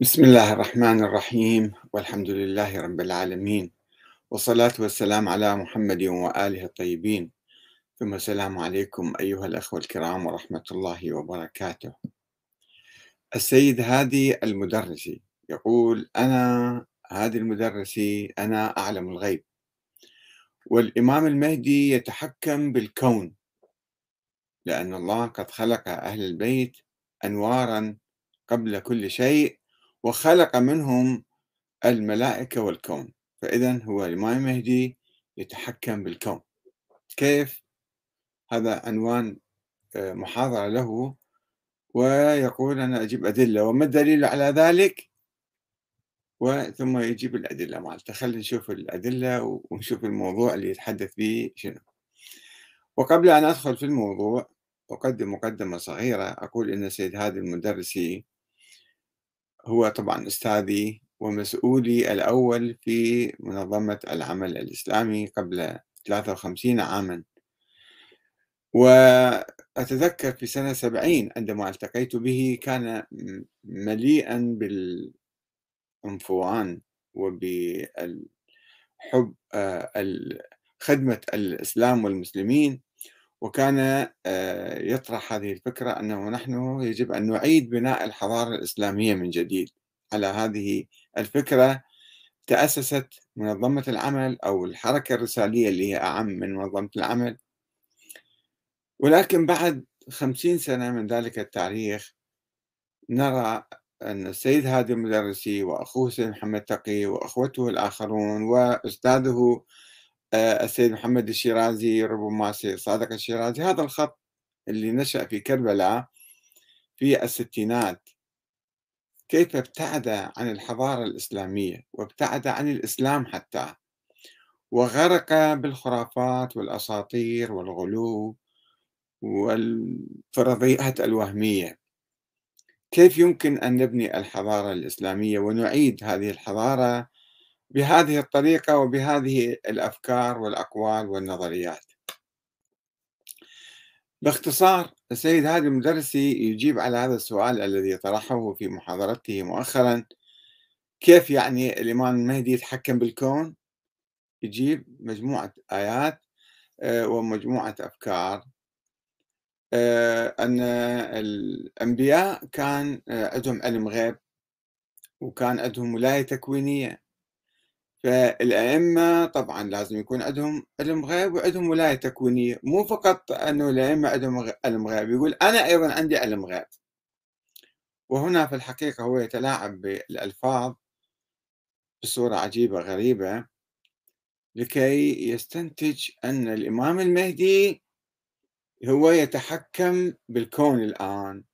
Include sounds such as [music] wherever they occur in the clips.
بسم الله الرحمن الرحيم والحمد لله رب العالمين والصلاة والسلام على محمد وآله الطيبين. ثم السلام عليكم أيها الأخوة الكرام ورحمة الله وبركاته. السيد هادي المدرسي يقول أنا هادي المدرسي أنا أعلم الغيب. والإمام المهدي يتحكم بالكون لأن الله قد خلق أهل البيت أنوارا قبل كل شيء وخلق منهم الملائكة والكون. فإذا هو الإمام المهدي يتحكم بالكون. كيف؟ هذا عنوان آه، محاضرة له ويقول أنا أجيب أدلة. وما الدليل على ذلك؟ وثم يجيب الأدلة مالته. خلينا نشوف الأدلة ونشوف الموضوع اللي يتحدث به شنو. وقبل أن أدخل في الموضوع أقدم مقدمة صغيرة. أقول إن السيد هادي المدرسي هو طبعا أستاذي ومسؤولي الأول في منظمة العمل الإسلامي قبل 53 عاما. وأتذكر في سنة 70 عندما التقيت به كان مليئا بالعنفوان وبالحب آه، خدمة الإسلام والمسلمين. وكان آه، يطرح هذه الفكرة أنه نحن يجب أن نعيد بناء الحضارة الإسلامية من جديد. على هذه الفكرة تأسست منظمة العمل أو الحركة الرسالية اللي هي أعم من منظمة العمل. ولكن بعد خمسين سنة من ذلك التاريخ نرى أن السيد هادي المدرسي وأخوه سيد محمد تقي وأخوته الآخرون وأستاذه السيد محمد الشيرازي ربما السيد صادق الشيرازي. هذا الخط اللي نشأ في كربلاء في الستينات. كيف ابتعد عن الحضارة الإسلامية؟ وابتعد عن الإسلام حتى. وغرق بالخرافات والأساطير والغلو والفرضيات الوهمية. كيف يمكن أن نبني الحضارة الإسلامية ونعيد هذه الحضارة بهذه الطريقة وبهذه الأفكار والأقوال والنظريات. باختصار السيد هادي المدرسي يجيب على هذا السؤال الذي طرحه في محاضرته مؤخرا كيف يعني الإمام المهدي يتحكم بالكون؟ يجيب مجموعة آيات آه، ومجموعة أفكار. آه، أن الأنبياء كان آه، عندهم علم غيب وكان عندهم ولاية تكوينية. فالأئمة طبعا لازم يكون عندهم علم غيب وعندهم ولاية تكوينية مو فقط أنه الأئمة عندهم علم غيب يقول أنا أيضا عندي علم غيب. وهنا في الحقيقة هو يتلاعب بالألفاظ بصورة عجيبة غريبة لكي يستنتج أن الإمام المهدي هو يتحكم بالكون الآن.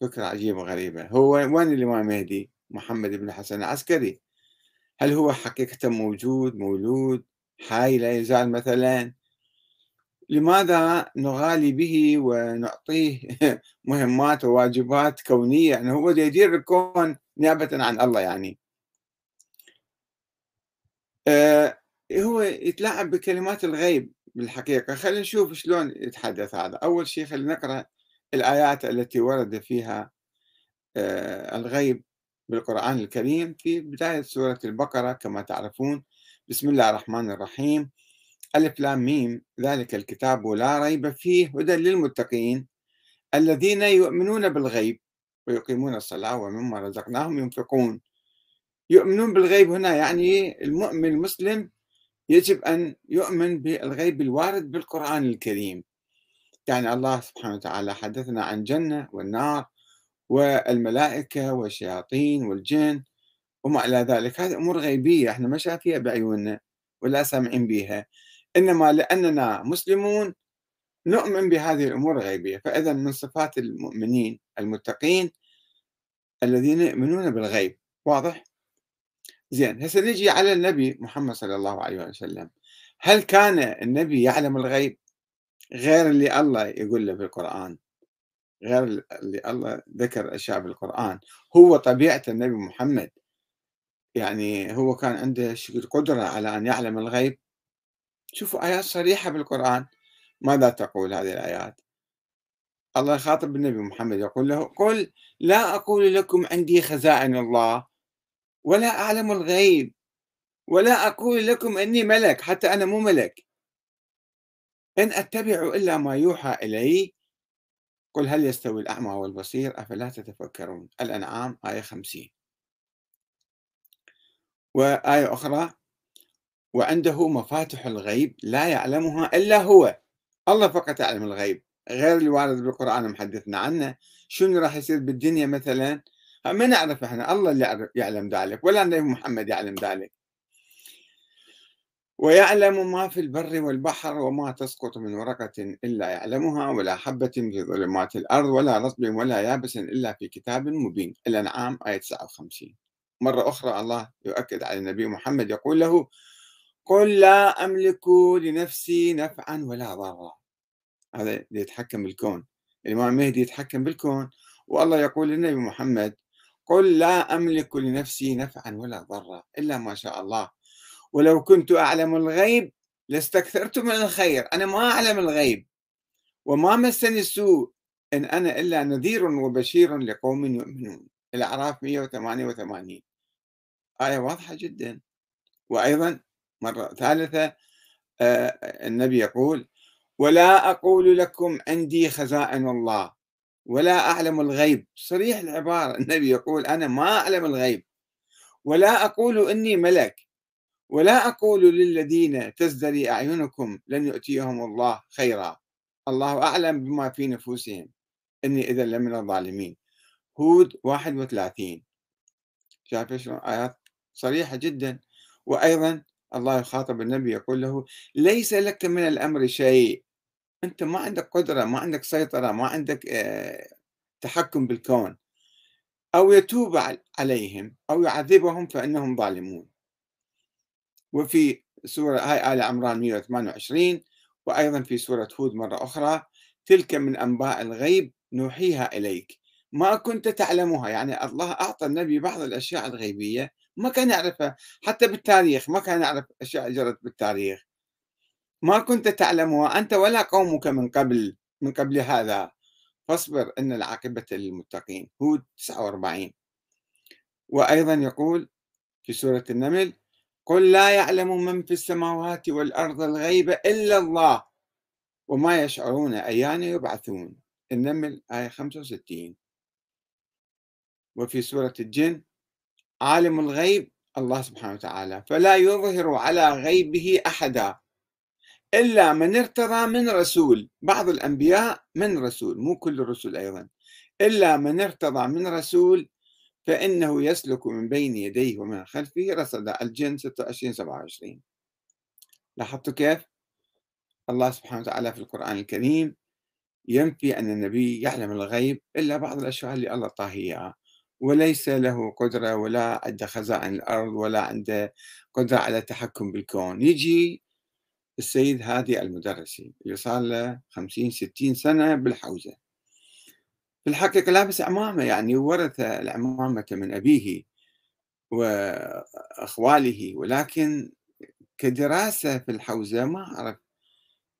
فكرة عجيبة غريبة. هو وين الإمام المهدي؟ محمد بن حسن العسكري. هل هو حقيقة موجود مولود حي لا يزال مثلا؟ لماذا نغالي به ونعطيه [laughs] مهمات وواجبات كونية؟ يعني هو يدير الكون نيابة عن الله يعني. آه هو يتلاعب بكلمات الغيب بالحقيقة. خلينا نشوف شلون يتحدث هذا. أول شيء خلينا نقرأ الآيات التي ورد فيها آه الغيب. بالقرآن الكريم في بداية سورة البقرة كما تعرفون. بسم الله الرحمن الرحيم. ألف لام ميم. ذلك الكتاب لا ريب فيه هدى للمتقين. الذين يؤمنون بالغيب ويقيمون الصلاة ومما رزقناهم ينفقون. يؤمنون بالغيب هنا يعني المؤمن المسلم يجب أن يؤمن بالغيب الوارد بالقرآن الكريم. يعني الله سبحانه وتعالى حدثنا عن جنة والنار والملائكة والشياطين والجن وما إلى ذلك. هذه أمور غيبية إحنا ما شايفيها بعيوننا ولا سامعين بها إنما لأننا مسلمون نؤمن بهذه الأمور الغيبية. فإذا من صفات المؤمنين المتقين الذين يؤمنون بالغيب. واضح؟ زين هسه نجي على النبي محمد صلى الله عليه وسلم. هل كان النبي يعلم الغيب غير اللي الله يقول له في القرآن غير اللي الله ذكر أشياء بالقرآن. هو طبيعة النبي محمد. يعني هو كان عنده قدرة على أن يعلم الغيب. شوفوا آيات صريحة بالقرآن. ماذا تقول هذه الآيات؟ الله يخاطب النبي محمد يقول له قل لا أقول لكم عندي خزائن الله ولا أعلم الغيب ولا أقول لكم إني ملك حتى أنا مو ملك. إن أتبع إلا ما يوحى إلي قل هل يستوي الأعمى والبصير؟ أفلا تتفكرون. الأنعام آية 50 وآية أخرى وعنده مفاتح الغيب لا يعلمها إلا هو. الله فقط يعلم الغيب. غير الوارد بالقرآن محدثنا عنه. شنو راح يصير بالدنيا مثلا؟ ما نعرف إحنا. الله اللي يعلم ذلك ولا النبي محمد يعلم ذلك. ويعلم ما في البر والبحر وما تسقط من ورقة إلا يعلمها ولا حبة في ظلمات الأرض ولا رطب ولا يابس إلا في كتاب مبين. الأنعام آية 59 مرة أخرى الله يؤكد على النبي محمد يقول له قل لا أملك لنفسي نفعا ولا ضرا. هذا يتحكم بالكون. الإمام المهدي يتحكم بالكون. والله يقول للنبي محمد قل لا أملك لنفسي نفعا ولا ضرا إلا ما شاء الله. ولو كنت أعلم الغيب لاستكثرت من الخير. أنا ما أعلم الغيب. وما مسني السوء إن أنا إلا نذير وبشير لقوم يؤمنون. الأعراف 188 آية واضحة جدا. وأيضا مرة ثالثة آه، النبي يقول ولا أقول لكم عندي خزائن الله. ولا أعلم الغيب. صريح العبارة. النبي يقول أنا ما أعلم الغيب. ولا أقول إني ملك. ولا أقول للذين تزدري أعينكم لن يؤتيهم الله خيرا. الله أعلم بما في نفوسهم. إني إذا لمن الظالمين. هود 31 شايف شلون؟ آيات صريحة جدا. وأيضا الله يخاطب النبي يقول له ليس لك من الأمر شيء. أنت ما عندك قدرة ما عندك سيطرة ما عندك آه، تحكم بالكون. أو يتوب عليهم أو يعذبهم فإنهم ظالمون. وفي سورة هاي آل عمران 128 وأيضا في سورة هود مرة أخرى تلك من أنباء الغيب نوحيها إليك. ما كنت تعلمها يعني الله أعطى النبي بعض الأشياء الغيبية ما كان يعرفها حتى بالتاريخ ما كان يعرف أشياء جرت بالتاريخ. ما كنت تعلمها أنت ولا قومك من قبل من قبل هذا. فاصبر إن العاقبة للمتقين. هود 49 وأيضا يقول في سورة النمل قل لا يعلم من في السماوات والأرض الغيب إلا الله وما يشعرون أيان يبعثون. النمل آية 65 وفي سورة الجن عالم الغيب الله سبحانه وتعالى فلا يظهر على غيبه أحدا إلا من ارتضى من رسول. بعض الأنبياء من رسول مو كل الرسل أيضا إلا من ارتضى من رسول فإنه يسلك من بين يديه ومن خلفه رصد الجن 26 27 لاحظتوا كيف؟ الله سبحانه وتعالى في القرآن الكريم ينفي أن النبي يعلم الغيب إلا بعض الأشياء اللي الله طاه إياها وليس له قدرة ولا عنده خزائن الأرض ولا عنده قدرة على التحكم بالكون. يجي السيد هادي المدرسي اللي صار له 50 60 سنة بالحوزة. في الحقيقة لابس عمامة يعني ورث العمامة من أبيه وأخواله ولكن كدراسة في الحوزة ما أعرف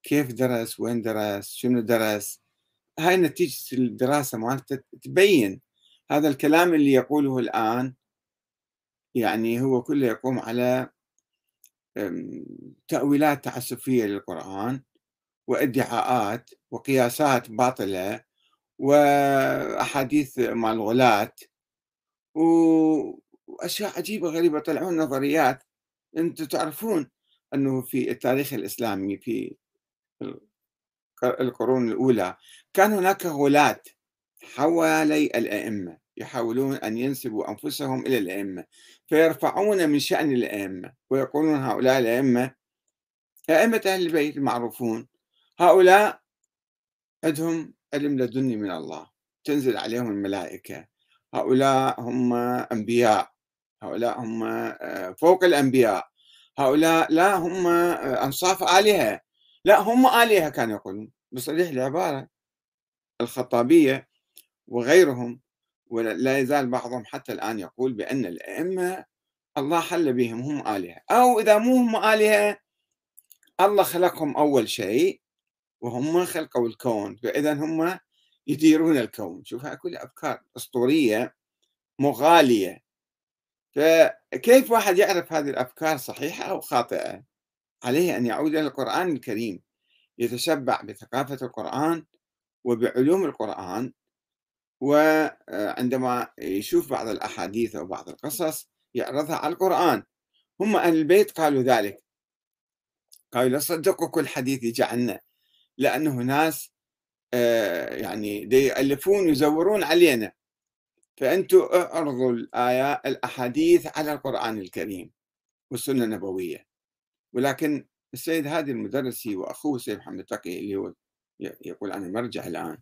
كيف درس وين درس شنو درس. هاي نتيجة الدراسة مالته تبين هذا الكلام اللي يقوله الآن. يعني هو كله يقوم على تأويلات تعسفية للقرآن وإدعاءات وقياسات باطلة وأحاديث مع الغلاة وأشياء عجيبة غريبة طلعون نظريات أنتم تعرفون أنه في التاريخ الإسلامي في القرون الأولى كان هناك غلاة حوالي الأئمة يحاولون أن ينسبوا أنفسهم إلى الأئمة فيرفعون من شأن الأئمة ويقولون هؤلاء الأئمة أئمة أهل البيت المعروفون هؤلاء عندهم علم لدني من الله تنزل عليهم الملائكة. هؤلاء هم أنبياء. هؤلاء هم آه، فوق الأنبياء. هؤلاء لا هم آه، أنصاف آلهة. لا هم آلهة كانوا يقولون بصريح العبارة الخطابية وغيرهم ولا يزال بعضهم حتى الآن يقول بأن الأئمة الله حل بهم هم آلهة. أو إذا مو هم آلهة الله خلقهم أول شيء. وهم خلقوا الكون فإذا هم يديرون الكون. شوف كلها أفكار أسطورية مغالية. فكيف واحد يعرف هذه الأفكار صحيحة أو خاطئة؟ عليه أن يعود إلى القرآن الكريم يتشبع بثقافة القرآن وبعلوم القرآن. وعندما يشوف بعض الأحاديث أو بعض القصص يعرضها على القرآن. هم أهل البيت قالوا ذلك. قالوا لا تصدقوا كل حديث يجي لأنه ناس آه، يعني يألفون ويزورون علينا. فأنتم اعرضوا الآيات الأحاديث على القرآن الكريم والسنة النبوية. ولكن السيد هادي المدرسي وأخوه السيد محمد تقي اللي هو يقول أنا مرجع الآن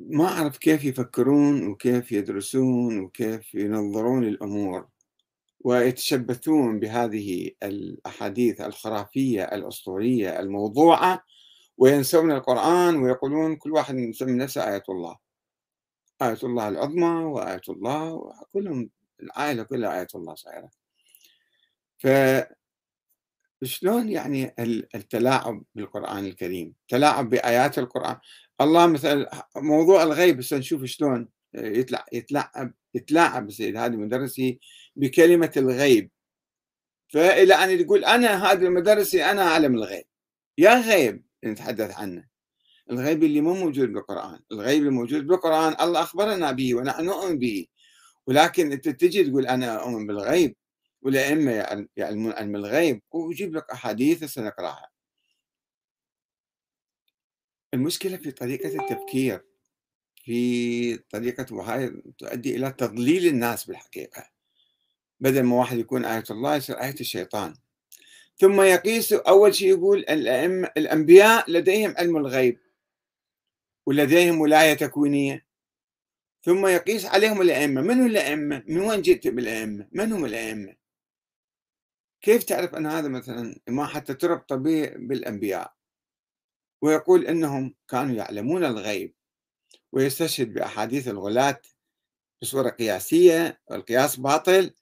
ما أعرف كيف يفكرون وكيف يدرسون وكيف ينظرون الأمور. ويتشبثون بهذه الأحاديث الخرافية الأسطورية الموضوعة وينسون القرآن ويقولون كل واحد يسمي نفسه آية الله. آية الله العظمى وآية الله كلهم العائلة كلها آية الله صايرة ف شلون يعني التلاعب بالقرآن الكريم؟ تلاعب بآيات القرآن. الله مثلا موضوع الغيب هسه نشوف شلون يطلع يتلاعب يتلاعب السيد هذا المدرسي بكلمة الغيب. فإلى أن يقول أنا هذا المدرسي أنا أعلم الغيب. يا غيب نتحدث عنه. الغيب اللي مو موجود بالقرآن. الغيب الموجود بالقرآن الله أخبرنا به ونحن نؤمن به. ولكن أنت تجي تقول أنا أؤمن بالغيب. والأئمة يعلمون علم الغيب. ويجيب لك أحاديث سنقرأها. المشكلة في طريقة التفكير. في طريقة وهاي تؤدي إلى تضليل الناس بالحقيقة. بدل ما واحد يكون آية الله يصير آية الشيطان ثم يقيس أول شيء يقول الأئمة الأنبياء لديهم علم الغيب ولديهم ولاية تكوينية ثم يقيس عليهم الأئمة من هم الأئمة؟ من وين جئت بالأئمة؟ من هم الأئمة؟ كيف تعرف أن هذا مثلا ما حتى تربط بالأنبياء ويقول أنهم كانوا يعلمون الغيب ويستشهد بأحاديث الغلاة بصورة قياسية والقياس باطل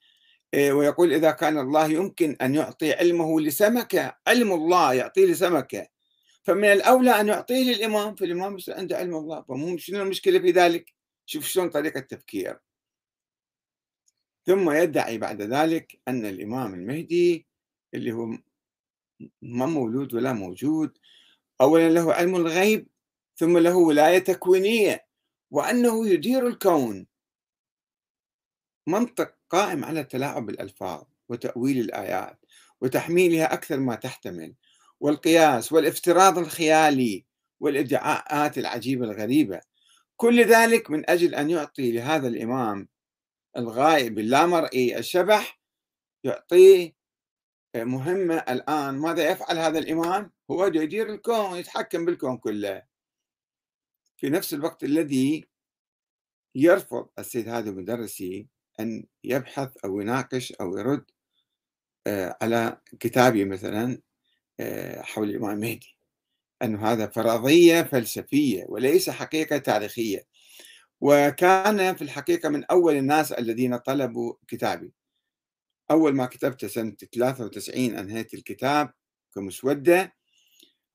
ويقول إذا كان الله يمكن أن يعطي علمه لسمكة علم الله يعطيه لسمكة فمن الأولى أن يعطيه للإمام فالإمام عنده علم الله. فمو شنو المشكلة في ذلك؟ شوف شلون طريقة التفكير. ثم يدعي بعد ذلك أن الإمام المهدي اللي هو ما مولود ولا موجود أولا له علم الغيب ثم له ولاية تكوينية وأنه يدير الكون. منطق قائم على تلاعب الألفاظ وتأويل الآيات وتحميلها أكثر ما تحتمل والقياس والافتراض الخيالي والإدعاءات العجيبة الغريبة. كل ذلك من أجل أن يعطي لهذا الإمام الغائب اللامرئي الشبح يعطيه مهمة الآن. ماذا يفعل هذا الإمام؟ هو يدير الكون يتحكم بالكون كله. في نفس الوقت الذي يرفض السيد هذا المدرسي أن يبحث أو يناقش أو يرد آه، على كتابي مثلا آه، حول الإمام المهدي أن هذا فرضية فلسفية وليس حقيقة تاريخية. وكان في الحقيقة من أول الناس الذين طلبوا كتابي. أول ما كتبت سنة 93 أنهيت الكتاب كمسودة.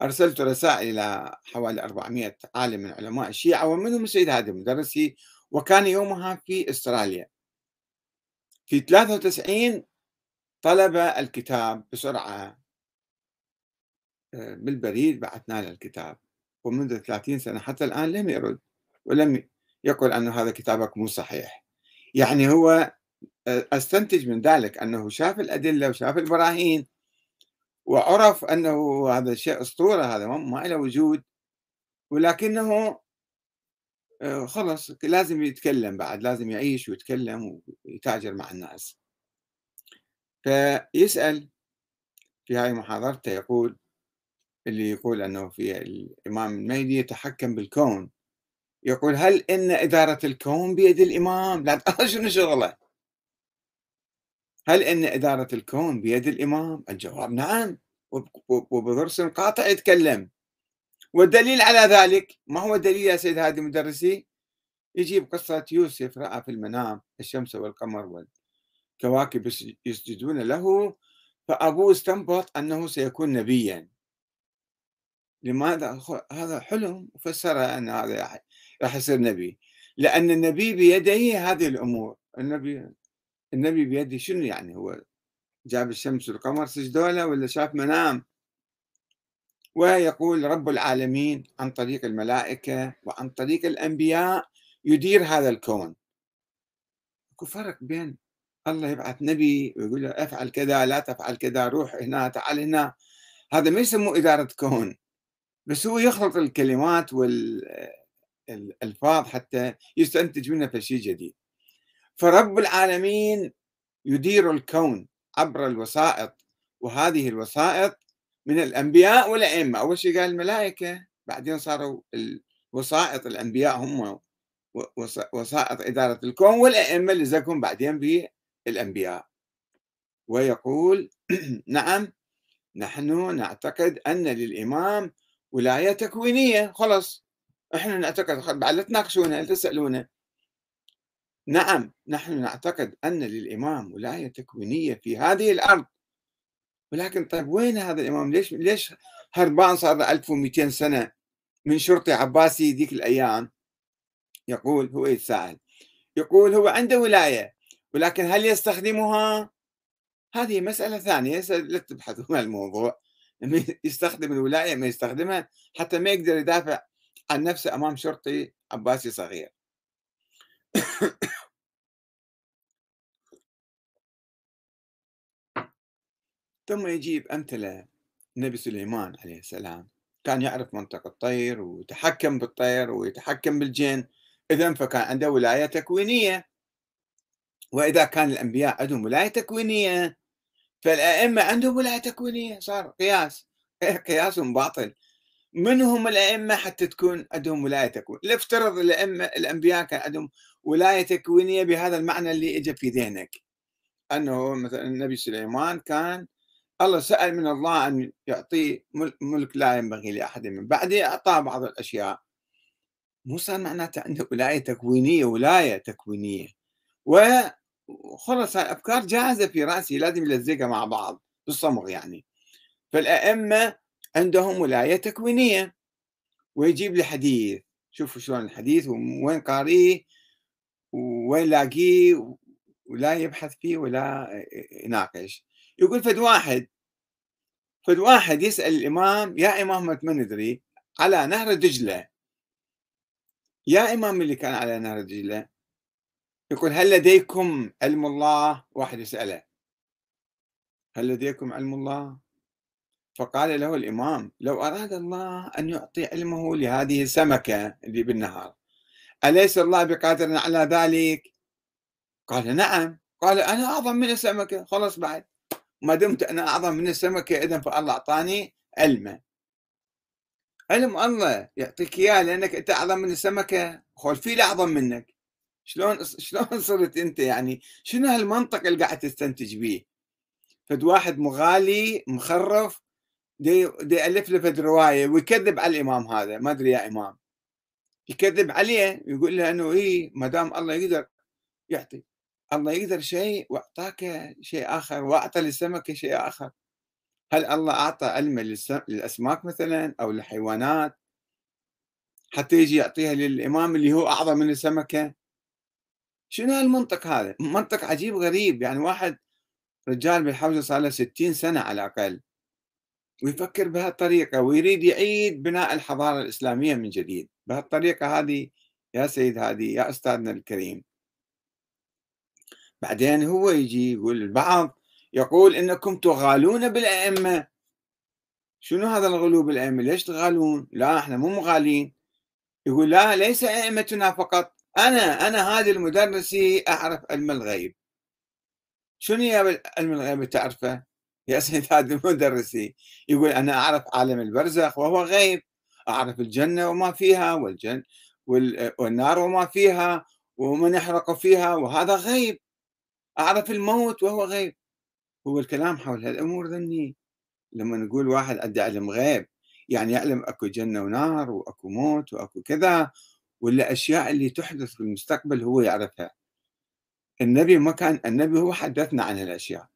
أرسلت رسائل إلى حوالي 400 عالم من علماء الشيعة ومنهم السيد هادي المدرسي. وكان يومها في أستراليا. في 93 طلب الكتاب بسرعة. آه، بالبريد بعثنا له الكتاب ومنذ 30 سنة حتى الآن لم يرد ولم يقول أن هذا كتابك مو صحيح. يعني هو آه، أستنتج من ذلك أنه شاف الأدلة وشاف البراهين وعرف أنه هذا شيء أسطورة هذا ما له وجود ولكنه خلص لازم يتكلم بعد لازم يعيش ويتكلم ويتاجر مع الناس. فيسأل في هاي محاضرته يقول اللي يقول أنه في الإمام المهدي يتحكم بالكون. يقول هل إن إدارة الكون بيد الإمام؟ لا [laughs] شنو شغله؟ هل إن إدارة الكون بيد الإمام؟ الجواب نعم. وبضرس قاطع يتكلم. والدليل على ذلك ما هو دليل يا سيد هادي المدرسي؟ يجيب قصة يوسف رأى في المنام الشمس والقمر والكواكب يسجدون له فأبوه استنبط أنه سيكون نبيا. لماذا؟ هذا حلم وفسرها أن هذا راح يصير نبي. لأن النبي بيده هذه الأمور. النبي النبي بيده شنو يعني؟ هو جاب الشمس والقمر سجدوا له ولا شاف منام؟ ويقول رب العالمين عن طريق الملائكة وعن طريق الأنبياء يدير هذا الكون. أكو فرق بين الله يبعث نبي ويقول له أفعل كذا لا تفعل كذا روح هنا تعال هنا. هذا ما يسموه إدارة كون بس هو يخلط الكلمات والألفاظ حتى يستنتج منها شيء جديد. فرب العالمين يدير الكون عبر الوسائط وهذه الوسائط من الأنبياء والأئمة. أول شيء قال الملائكة بعدين صاروا الوسائط الأنبياء هم وسائط إدارة الكون والأئمة اللي زكهم بعدين بالأنبياء ويقول [clears throat] نعم نحن نعتقد أن للإمام ولاية تكوينية. خلص إحنا نعتقد بعد لا تناقشونا تسألونا. نعم نحن نعتقد أن للإمام ولاية تكوينية في هذه الأرض. ولكن طيب وين هذا الإمام ليش ليش هربان صار له 1200 سنة من شرطي عباسي ذيك الأيام؟ يقول هو يتساءل. يقول هو عنده ولاية ولكن هل يستخدمها؟ هذه مسألة ثانية لا تبحثوا عن الموضوع. يستخدم الولاية ما يستخدمها حتى ما يقدر يدافع عن نفسه أمام شرطي عباسي صغير. ثم يجيب أمثلة النبي سليمان عليه السلام. كان يعرف منطق الطير ويتحكم بالطير ويتحكم بالجن. إذا فكان عنده ولاية تكوينية. وإذا كان الأنبياء عندهم ولاية تكوينية فالأئمة عندهم ولاية تكوينية. صار قياس. [laughs] قياس باطل. من هم الأئمة حتى تكون عندهم ولاية تكوين لفترض الأئمة الأنبياء كان عندهم ولاية تكوينية بهذا المعنى اللي اجى في ذهنك. أنه مثلا النبي سليمان كان الله سأل من الله أن يعطيه ملك لا ينبغي لأحد من بعده أعطاه بعض الأشياء. مو صار معناته عنده ولاية تكوينية ولاية تكوينية. وخلص أفكار جاهزة في رأسي لازم يلزقها مع بعض بالصمغ يعني. فالأئمة عندهم ولاية تكوينية. ويجيب لي حديث. شوفوا شلون الحديث وين قاريه وين لاقيه ولا يبحث فيه ولا يناقش. يقول فد واحد فد واحد يسأل الإمام يا إمام ما ندري على نهر دجلة. يا إمام اللي كان على نهر دجلة؟ يقول هل لديكم علم الله؟ واحد يسأله. هل لديكم علم الله؟ فقال له الإمام لو أراد الله أن يعطي علمه لهذه السمكة اللي بالنهار أليس الله بقادر على ذلك؟ قال نعم. قال أنا أعظم من السمكة. خلص بعد. ما دمت أنا أعظم من السمكة إذا فالله أعطاني علمه علم الله يعطيك إياه لأنك أنت أعظم من السمكة؟ خول في أعظم منك. شلون شلون [laughs] صرت أنت يعني؟ شنو هالمنطق اللي قاعد تستنتج به فد واحد مغالي مخرف دي, دي ألف له فد رواية ويكذب على الإمام هذا. ما أدري يا إمام. يكذب عليه يقول له أنه إيه ما دام الله يقدر يعطي. الله يقدر شيء وأعطاك شيء آخر وأعطى للسمكه شيء آخر. هل الله أعطى علم للأسماك مثلا أو للحيوانات؟ حتى يجي يعطيها للإمام اللي هو أعظم من السمكة؟ شنو هالمنطق هذا؟ منطق عجيب غريب يعني واحد رجال بالحوزة صار له 60 سنة على الأقل ويفكر بهالطريقة ويريد يعيد بناء الحضارة الإسلامية من جديد. بهالطريقة هذه يا سيد هذه يا أستاذنا الكريم. بعدين هو يجي يقول البعض يقول إنكم تغالون بالأئمة. شنو هذا الغلو بالأئمة؟ ليش تغالون؟ لا إحنا مو مغالين. يقول لا ليس أئمتنا فقط. أنا أنا هذا المدرسي أعرف علم الغيب. شنو يا علم الغيب تعرفه؟ يا سيد [laughs] هذا المدرسي يقول أنا أعرف عالم البرزخ وهو غيب. أعرف الجنة وما فيها والجن والنار وما فيها ومن يحرق فيها وهذا غيب. أعرف الموت وهو غيب هو الكلام حول هالأمور ذني. لما نقول واحد عنده علم غيب يعني يعلم أكو جنة ونار وأكو موت وأكو كذا ولا أشياء اللي تحدث في المستقبل هو يعرفها. النبي ما كان النبي هو حدثنا عن هالأشياء.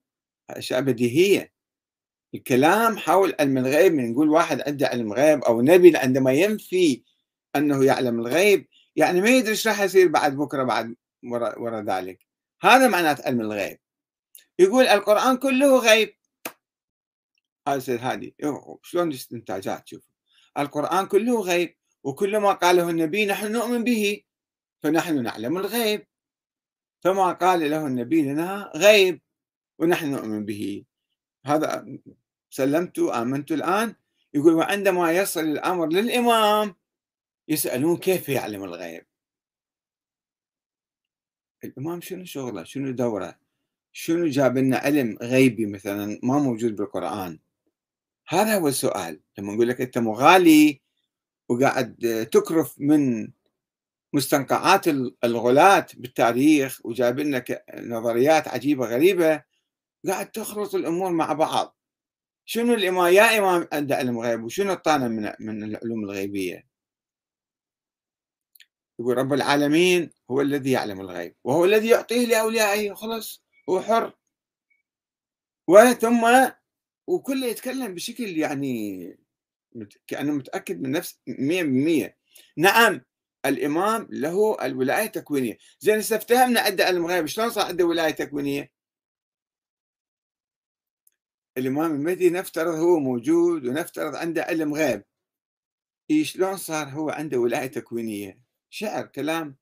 أشياء بديهية. الكلام حول علم الغيب من نقول واحد عنده علم غيب أو نبي عندما ينفي أنه يعلم الغيب يعني ما يدري إيش راح يصير بعد بكرة بعد وراء ذلك. هذا معنات علم الغيب. يقول القرآن كله غيب. هذا سيد هادي شلون استنتاجات شوف القرآن كله غيب وكل ما قاله النبي نحن نؤمن به. فنحن نعلم الغيب. فما قال له النبي لنا غيب ونحن نؤمن به. هذا سلمت آمنت الآن. يقول وعندما يصل الأمر للإمام يسألون كيف يعلم الغيب؟ الإمام شنو شغله؟ شنو دوره؟ شنو جاب لنا علم غيبي مثلا ما موجود بالقرآن؟ هذا هو السؤال. لما نقول لك أنت مغالي وقاعد تكرف من مستنقعات الغلاة بالتاريخ وجايب لنا نظريات عجيبة غريبة قاعد تخلط الأمور مع بعض. شنو الإمام يا إمام عنده علم غيب وشنو الطانة من من العلوم الغيبية؟ يقول رب العالمين هو الذي يعلم الغيب وهو الذي يعطيه لأوليائه خلص هو حر. وثم وكله يتكلم بشكل يعني كأنه متأكد من نفس 100% نعم الإمام له الولاية التكوينية. زين استفتهمنا عنده علم غيب شلون صار عنده ولاية تكوينية؟ الإمام المهدي نفترض هو موجود ونفترض عنده علم غيب. إيه شلون صار هو عنده ولاية تكوينية؟ شعر كلام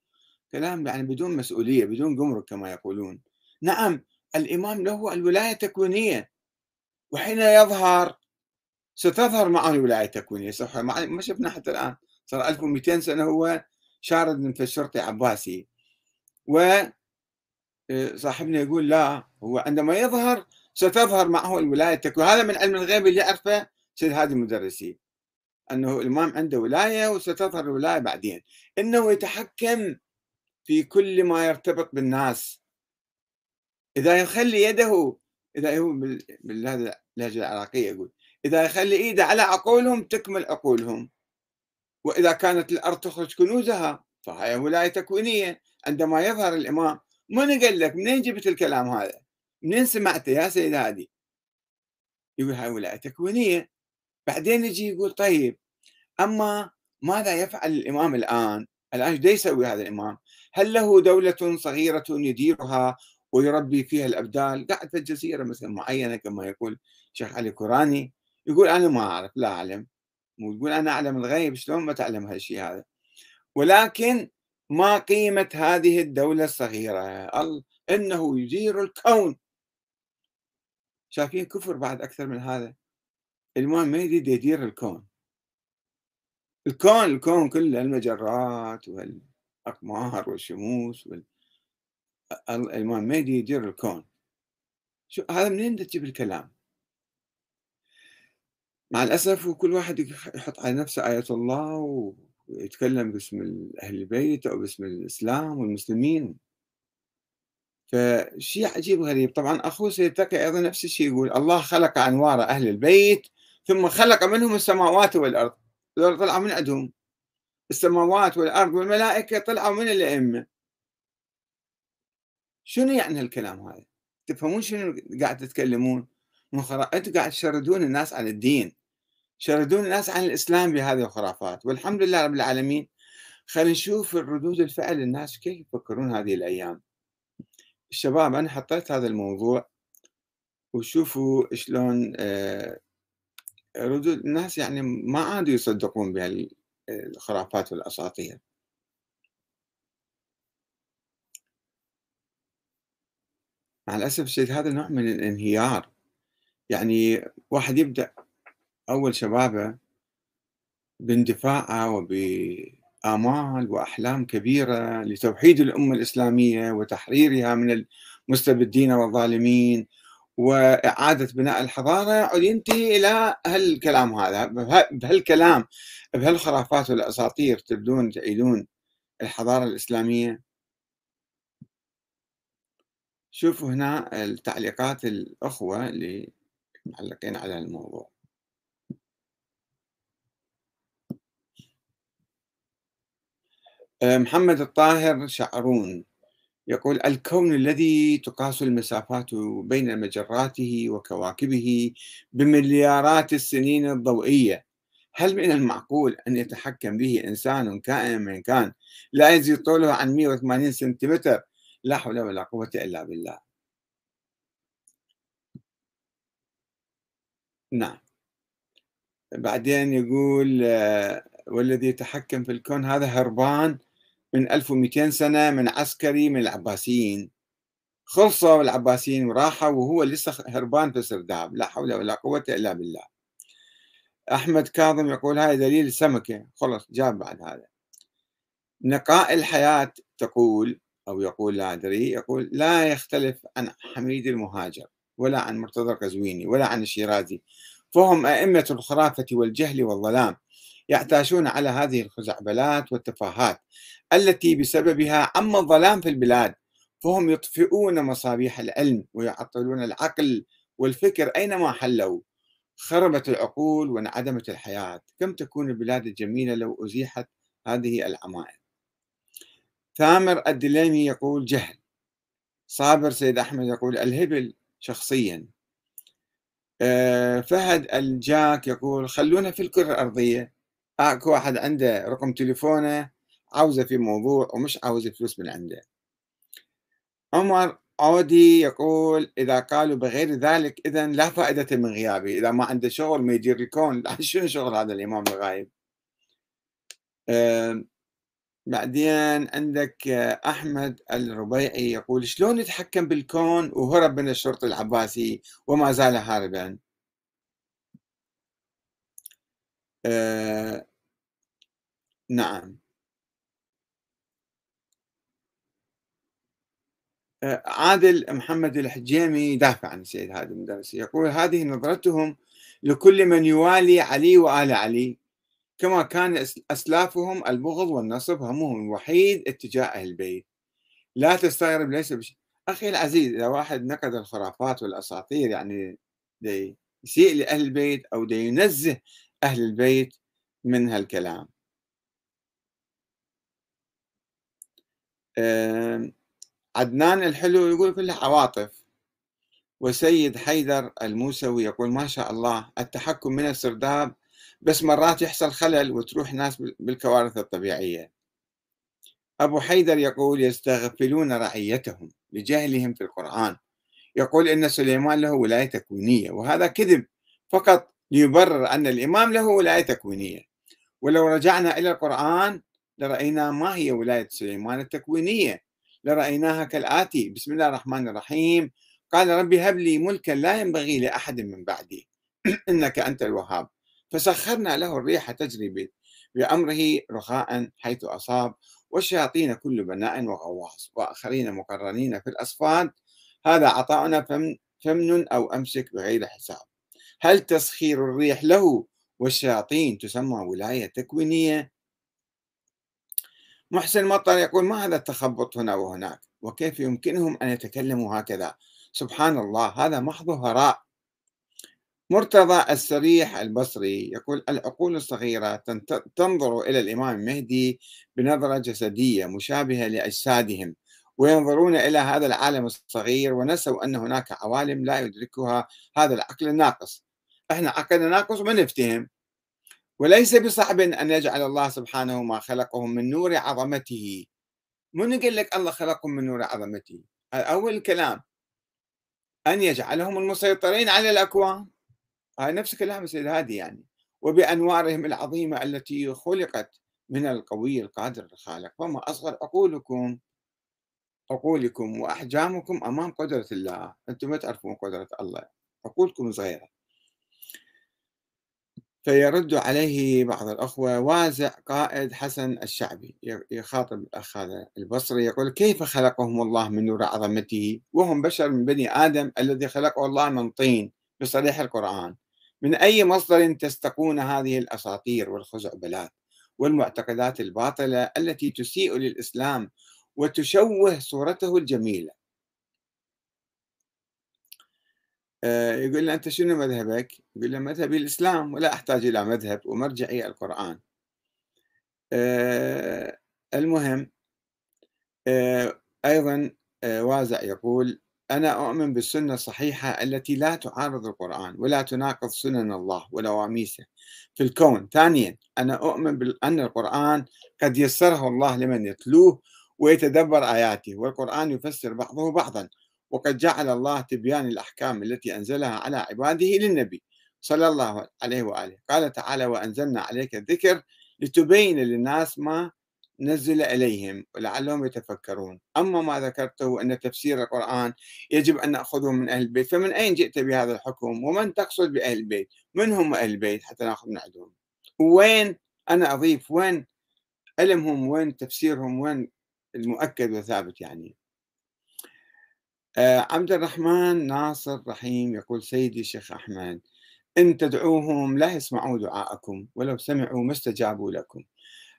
كلام يعني بدون مسؤولية بدون جمرك كما يقولون. نعم الإمام له الولاية التكوينية. وحين يظهر ستظهر معه الولاية التكوينية. صح ما شفنا حتى الآن. صار 1200 سنة هو شارد من الشرطي عباسي. و آه، صاحبنا يقول لا هو عندما يظهر ستظهر معه الولاية التكوينية. هذا من علم الغيب اللي يعرفه سيد هادي المدرسي. أنه الإمام عنده ولاية وستظهر الولاية بعدين. إنه يتحكم في كل ما يرتبط بالناس. إذا يخلي يده إذا هو باللهجة العراقية يقول إذا يخلي إيده على عقولهم تكمل عقولهم. وإذا كانت الأرض تخرج كنوزها فهي ولاية تكوينية عندما يظهر الإمام من قال لك؟ منين جبت الكلام هذا؟ منين سمعته يا سيد هادي يقول هاي ولاية تكوينية بعدين يجي يقول طيب أما ماذا يفعل الإمام الآن؟ الآن إيش يسوي هذا الإمام؟ هل له دولة صغيرة يديرها ويربي فيها الأبدال قاعد في الجزيرة مثلا معينة كما يقول شيخ علي كوراني يقول أنا ما أعرف لا أعلم. ويقول أنا أعلم الغيب شلون ما تعلم هالشيء هذا؟ ولكن ما قيمة هذه الدولة الصغيرة؟ إنه يدير الكون. شايفين كفر بعد أكثر من هذا؟ الإمام المهدي يدير الكون. الكون الكون كله المجرات والأقمار والشموس وال... الإمام المهدي يدير الكون. شو هذا منين تجيب الكلام مع الأسف وكل واحد يحط على نفسه آية الله ويتكلم باسم أهل البيت أو باسم الإسلام والمسلمين. فشيء عجيب غريب طبعا أخوه سيد تقي أيضا نفس الشيء يقول الله خلق أنوار أهل البيت ثم خلق منهم السماوات والأرض. طلعوا من عندهم. السماوات والأرض والملائكة طلعوا من الأئمة. شنو يعني هالكلام هذا؟ تفهمون شنو قاعد تتكلمون؟ أنتم قاعد تشردون الناس عن الدين. شردون الناس عن الإسلام بهذه الخرافات. والحمد لله رب العالمين. خلينا نشوف ردود الفعل الناس كيف يفكرون هذه الأيام. الشباب أنا حطيت هذا الموضوع وشوفوا شلون آه، ردود الناس يعني ما عادوا يصدقون بهالخرافات والأساطير. مع الأسف الشديد هذا نوع من الانهيار. يعني واحد يبدأ أول شبابه باندفاعه وبآمال وأحلام كبيرة لتوحيد الأمة الإسلامية وتحريرها من المستبدين والظالمين وإعادة بناء الحضارة وينتهي إلى هالكلام هذا بهالكلام بهالخرافات والأساطير تبدون تعيدون الحضارة الإسلامية؟ شوفوا هنا التعليقات الأخوة اللي معلقين على الموضوع. آه، محمد الطاهر شعرون. يقول الكون الذي تقاس المسافات بين مجراته وكواكبه بمليارات السنين الضوئية هل من المعقول أن يتحكم به إنسان كائن من كان لا يزيد طوله عن 180 سنتيمتر؟ لا حول ولا قوة إلا بالله. نعم. بعدين يقول والذي يتحكم في الكون هذا هربان من 1200 سنة من عسكري من العباسيين. خلصوا العباسيين وراحوا وهو لسه هربان في سرداب لا حول ولا قوة إلا بالله. أحمد كاظم يقول هاي دليل السمكة خلص جاب بعد هذا. نقاء الحياة تقول أو يقول لا أدري يقول لا يختلف عن حميد المهاجر ولا عن مرتضى القزويني ولا عن الشيرازي. فهم أئمة الخرافة والجهل والظلام. يعتاشون على هذه الخزعبلات والتفاهات التي بسببها عم الظلام في البلاد فهم يطفئون مصابيح العلم ويعطلون العقل والفكر أينما حلوا. خربت العقول وانعدمت الحياة. كم تكون البلاد الجميلة لو أزيحت هذه العمائم؟ ثامر الدليمي يقول جهل. صابر سيد أحمد يقول الهبل شخصيا. آه، فهد الجاك يقول خلونا في الكرة الأرضية. اكو واحد عنده رقم تليفونه عاوزة في موضوع ومش عاوز فلوس من عنده. عمر عودي يقول إذا قالوا بغير ذلك إذا لا فائدة من غيابه إذا ما عنده شغل ما يدير الكون. [laughs] شنو شغل هذا الإمام الغايب؟ بعدين عندك أحمد الربيعي يقول شلون يتحكم بالكون وهرب من الشرطي العباسي وما زال هاربا؟ أه نعم. آه، عادل محمد الحجيمي يدافع عن السيد هادي المدرسي يقول هذه نظرتهم لكل من يوالي علي وآل علي كما كان أسلافهم البغض والنصب همهم الوحيد اتجاه أهل البيت. لا تستغرب ليس بش... أخي العزيز إذا واحد نقد الخرافات والأساطير يعني دي يسيء لأهل البيت أو دي ينزه أهل البيت من هالكلام. عدنان الحلو يقول كلها عواطف. وسيد حيدر الموسوي يقول ما شاء الله التحكم من السرداب بس مرات يحصل خلل وتروح ناس بالكوارث الطبيعية. أبو حيدر يقول يستغفلون رعيتهم لجهلهم في القرآن. يقول إن سليمان له ولاية تكوينية وهذا كذب فقط ليبرر أن الإمام له ولاية تكوينية ولو رجعنا إلى القرآن لرأينا ما هي ولاية سليمان التكوينية. لرأيناها كالآتي بسم الله الرحمن الرحيم. قال ربي هب لي ملكا لا ينبغي لأحد من بعدي. [clears throat] إنك أنت الوهاب. فسخرنا له الريح تجري بأمره رخاء حيث أصاب. والشياطين كل بناء وغواص. وآخرين مقرنين في الأصفاد. هذا عطاؤنا فمن, أو أمسك بغير حساب. هل تسخير الريح له؟ والشياطين تسمى ولاية تكوينية. محسن مطر يقول ما هذا التخبط هنا وهناك؟ وكيف يمكنهم أن يتكلموا هكذا؟ سبحان الله هذا محض هراء. مرتضى السريح البصري يقول العقول الصغيرة تنظر إلى الإمام المهدي بنظرة جسدية مشابهة لأجسادهم وينظرون إلى هذا العالم الصغير ونسوا أن هناك عوالم لا يدركها هذا العقل الناقص. إحنا عقلنا ناقص وما نفتهم. وليس بصعب أن يجعل الله سبحانه ما خلقهم من نور عظمته. من قال لك الله خلقهم من نور عظمته؟ أول كلام أن يجعلهم المسيطرين على الأكوان. هاي نفس كلام السيد هادي يعني. وبأنوارهم العظيمة التي خلقت من القوي القادر الخالق. وما أصغر عقولكم عقولكم وأحجامكم أمام قدرة الله. أنتم ما تعرفون قدرة الله. عقولكم صغيرة. فيرد عليه بعض الأخوة وازع قائد حسن الشعبي يخاطب الأخ هذا البصري يقول كيف خلقهم الله من نور عظمته؟ وهم بشر من بني آدم الذي خلقه الله من طين بصريح القرآن. من أي مصدر تستقون هذه الأساطير والخزعبلات والمعتقدات الباطلة التي تسيء للإسلام وتشوه صورته الجميلة آه، يقول له أنت شنو مذهبك؟ يقول له مذهبي الإسلام ولا أحتاج إلى مذهب ومرجعي القرآن. آه، المهم آه، أيضا آه، وازع يقول أنا أؤمن بالسنة الصحيحة التي لا تعارض القرآن ولا تناقض سنن الله ونواميسه في الكون. ثانيا أنا أؤمن بأن القرآن قد يسره الله لمن يتلوه ويتدبر آياته والقرآن يفسر بعضه بعضا. وقد جعل الله تبيان الأحكام التي أنزلها على عباده للنبي صلى الله عليه وآله. قال تعالى وأنزلنا عليك الذكر لتبين للناس ما نزل إليهم ولعلهم يتفكرون. أما ما ذكرته أن تفسير القرآن يجب أن نأخذه من أهل البيت فمن أين جئت بهذا الحكم؟ ومن تقصد بأهل البيت؟ من هم أهل البيت حتى نأخذ من عندهم؟ وين أنا أضيف؟ وين علمهم وين تفسيرهم؟ وين المؤكد وثابت يعني؟ عبد الرحمن ناصر رحيم يقول سيدي الشيخ أحمد إن تدعوهم لا يسمعوا دعاءكم ولو سمعوا ما استجابوا لكم.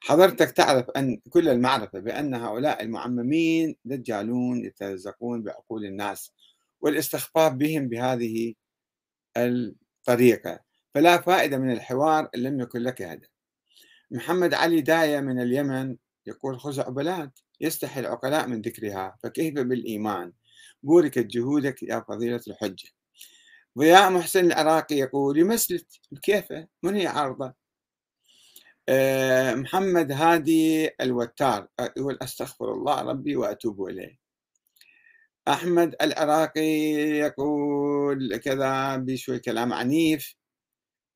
حضرتك تعرف أن كل المعرفة بأن هؤلاء المعممين دجالون يتلزقون بعقول الناس والاستخفاف بهم بهذه الطريقة فلا فائدة من الحوار إن لم يكن لك هدف. محمد علي داية من اليمن يقول خزعبلات يستحي العقلاء من ذكرها فكيف بالإيمان؟ بوركت جهودك يا فضيلة الحجة. ضياء محسن العراقي يقول يمثل كيف من هي عارضة آه، محمد هادي الوتار يقول أستغفر الله ربي وأتوب إليه. أحمد العراقي يقول كذا بشوي كلام عنيف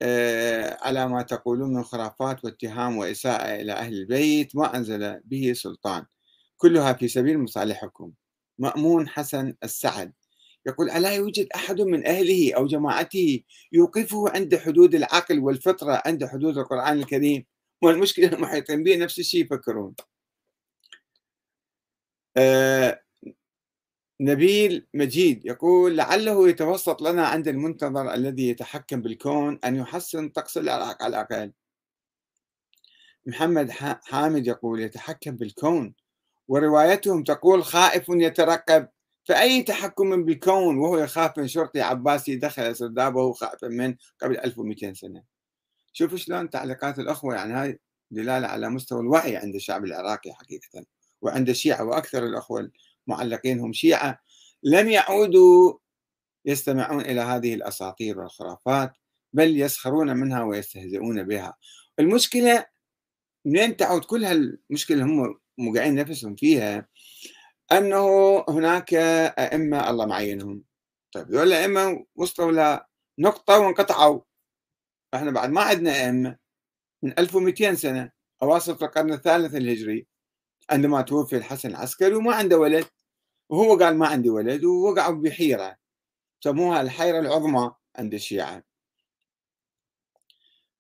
آه، على ما تقولون من خرافات واتهام وإساءة إلى أهل البيت ما أنزل به سلطان. كلها في سبيل مصالحكم. مأمون حسن السعد يقول ألا يوجد أحد من أهله أو جماعته يوقفه عند حدود العقل والفطرة عند حدود القرآن الكريم؟ والمشكلة المحيطين به نفس الشيء يفكرون. آه نبيل مجيد يقول لعله يتوسط لنا عند المنتظر الذي يتحكم بالكون أن يحسن طقس العراق على الأقل. محمد حامد يقول يتحكم بالكون؟ وروايتهم تقول خائف يترقب فأي تحكم بالكون وهو يخاف من شرطي عباسي دخل سردابه خائفا من قبل 1200 سنة. شوف شلون تعليقات الأخوة يعني هاي دلالة على مستوى الوعي عند الشعب العراقي حقيقة وعند الشيعة وأكثر الأخوة المعلقين هم شيعة. لم يعودوا يستمعون إلى هذه الأساطير والخرافات بل يسخرون منها ويستهزئون بها. المشكلة منين تعود؟ كل هالمشكلة هم موقعين نفسهم فيها أنه هناك أئمة الله معينهم. طيب هذول الأئمة وصلوا لنقطة وانقطعوا. إحنا بعد ما عندنا أئمة من 1200 سنة أواسط القرن الثالث الهجري عندما توفي الحسن العسكري وما عنده ولد وهو قال ما عندي ولد ووقعوا بحيرة سموها الحيرة العظمى عند الشيعة.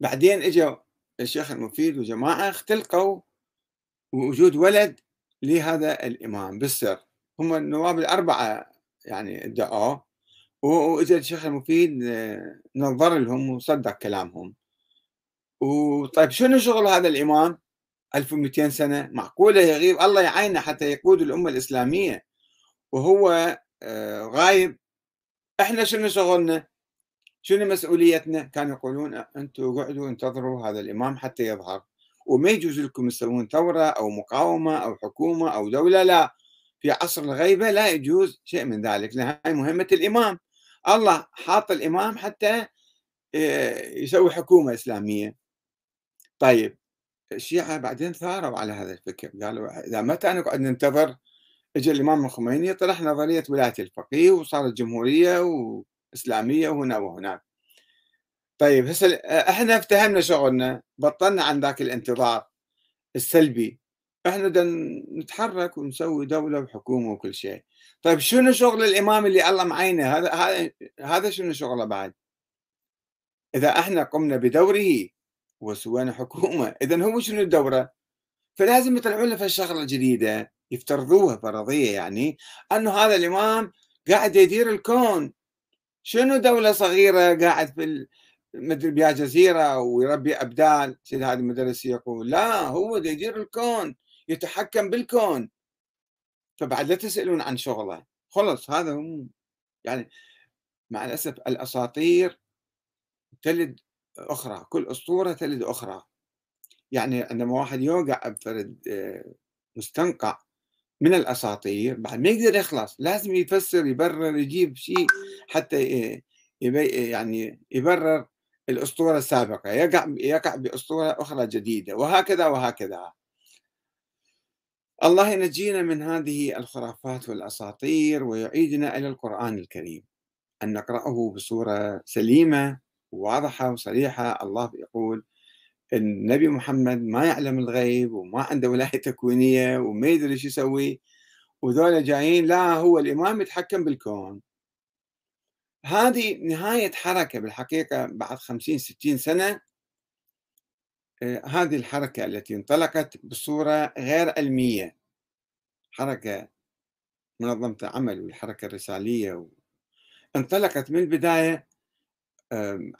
بعدين إجوا الشيخ المفيد وجماعة اختلقوا وجود ولد لهذا الإمام بالسر. هم النواب الأربعة يعني ادعوه واجى الشيخ المفيد آه، نظر لهم وصدق كلامهم. وطيب شنو شغل هذا الإمام؟ 1200 سنة؟ معقولة يغيب الله يعينه حتى يقود الأمة الإسلامية. وهو آه، غايب. إحنا شنو شغلنا؟ شنو مسؤوليتنا؟ كانوا يقولون أنتم قعدوا انتظروا هذا الإمام حتى يظهر. وما يجوز لكم تسوون ثورة أو مقاومة أو حكومة أو دولة لا. في عصر الغيبة لا يجوز شيء من ذلك لأن هاي مهمة الإمام. الله حاط الإمام حتى آه، يسوي حكومة إسلامية. طيب الشيعة بعدين ثاروا على هذا الفكر. قالوا إذا متى نقعد ننتظر اجى الإمام الخميني طرح نظرية ولاية الفقيه وصارت جمهورية وإسلامية وهنا وهناك. طيب هسه إحنا افتهمنا شغلنا بطلنا عن ذاك الانتظار السلبي. إحنا نتحرك ونسوي دولة وحكومة وكل شيء. طيب شنو شغل الإمام اللي الله معينه؟ هذا هذا شنو شغله بعد؟ إذا إحنا قمنا بدوره وسوينا حكومة إذا هو شنو الدورة؟ فلازم يطلعون له الشغلة الجديدة يفترضوها فرضية يعني أنه هذا الإمام قاعد يدير الكون. شنو دولة صغيرة قاعد في مثل بيا جزيرة ويربي أبدال سيد هذا المدرس يقول لا هو يدير الكون يتحكم بالكون. فبعد لا تسألون عن شغله. خلص هذا هم يعني مع الأسف الأساطير تلد أخرى كل أسطورة تلد أخرى. يعني عندما واحد يوقع بفرد آه، مستنقع من الأساطير بعد ما يقدر يخلص لازم يفسر يبرر يجيب شيء حتى يبي يعني يبرر. الأسطورة السابقة يقع يقع بأسطورة أخرى جديدة وهكذا وهكذا. الله ينجينا من هذه الخرافات والأساطير ويعيدنا إلى القرآن الكريم. أن نقرأه بصورة سليمة واضحة وصريحة. الله يقول النبي محمد ما يعلم الغيب وما عنده ولاية تكوينية وما يدري إيش يسوي وذولا جايين لا هو الإمام يتحكم بالكون. هذه نهاية حركة بالحقيقة بعد خمسين ستين سنة. آه، هذه الحركة التي انطلقت بصورة غير علمية. حركة منظمة عمل والحركة الرسالية انطلقت من البداية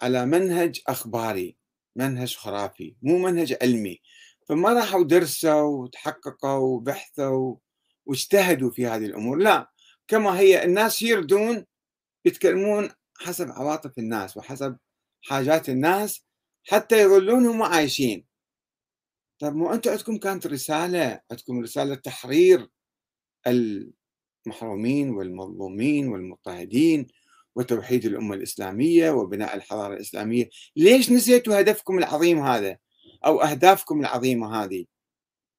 على منهج أخباري منهج خرافي مو منهج علمي. فما راحوا درسوا وتحققوا وبحثوا واجتهدوا في هذه الأمور. لا كما هي الناس يردون يتكلمون حسب عواطف الناس وحسب حاجات الناس حتى يظلونهم عايشين. طيب مو أنتم عندكم كانت رسالة عندكم رسالة تحرير المحرومين والمظلومين والمضطهدين وتوحيد الأمة الإسلامية وبناء الحضارة الإسلامية؟ ليش نسيتوا هدفكم العظيم هذا أو أهدافكم العظيمة هذه؟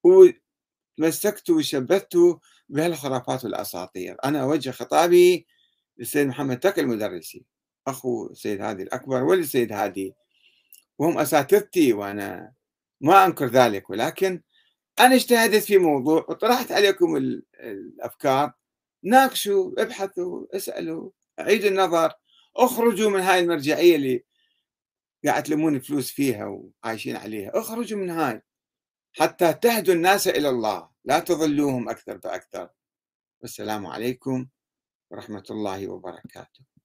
وتمسكتوا وشبثتوا بهالخرافات والأساطير. أنا أوجه خطابي للسيد محمد تقي المدرسي أخو السيد هادي الأكبر وللسيد هادي. وهم أساتذتي وأنا ما أنكر ذلك ولكن أنا اجتهدت في موضوع وطرحت عليكم الأفكار. ناقشوا ابحثوا اسألوا عيدوا النظر اخرجوا من هاي المرجعية اللي قاعد تلمون فلوس فيها وعايشين عليها. اخرجوا من هاي. حتى تهدوا الناس إلى الله. لا تضلوهم أكثر فأكثر. والسلام عليكم. ورحمة الله وبركاته.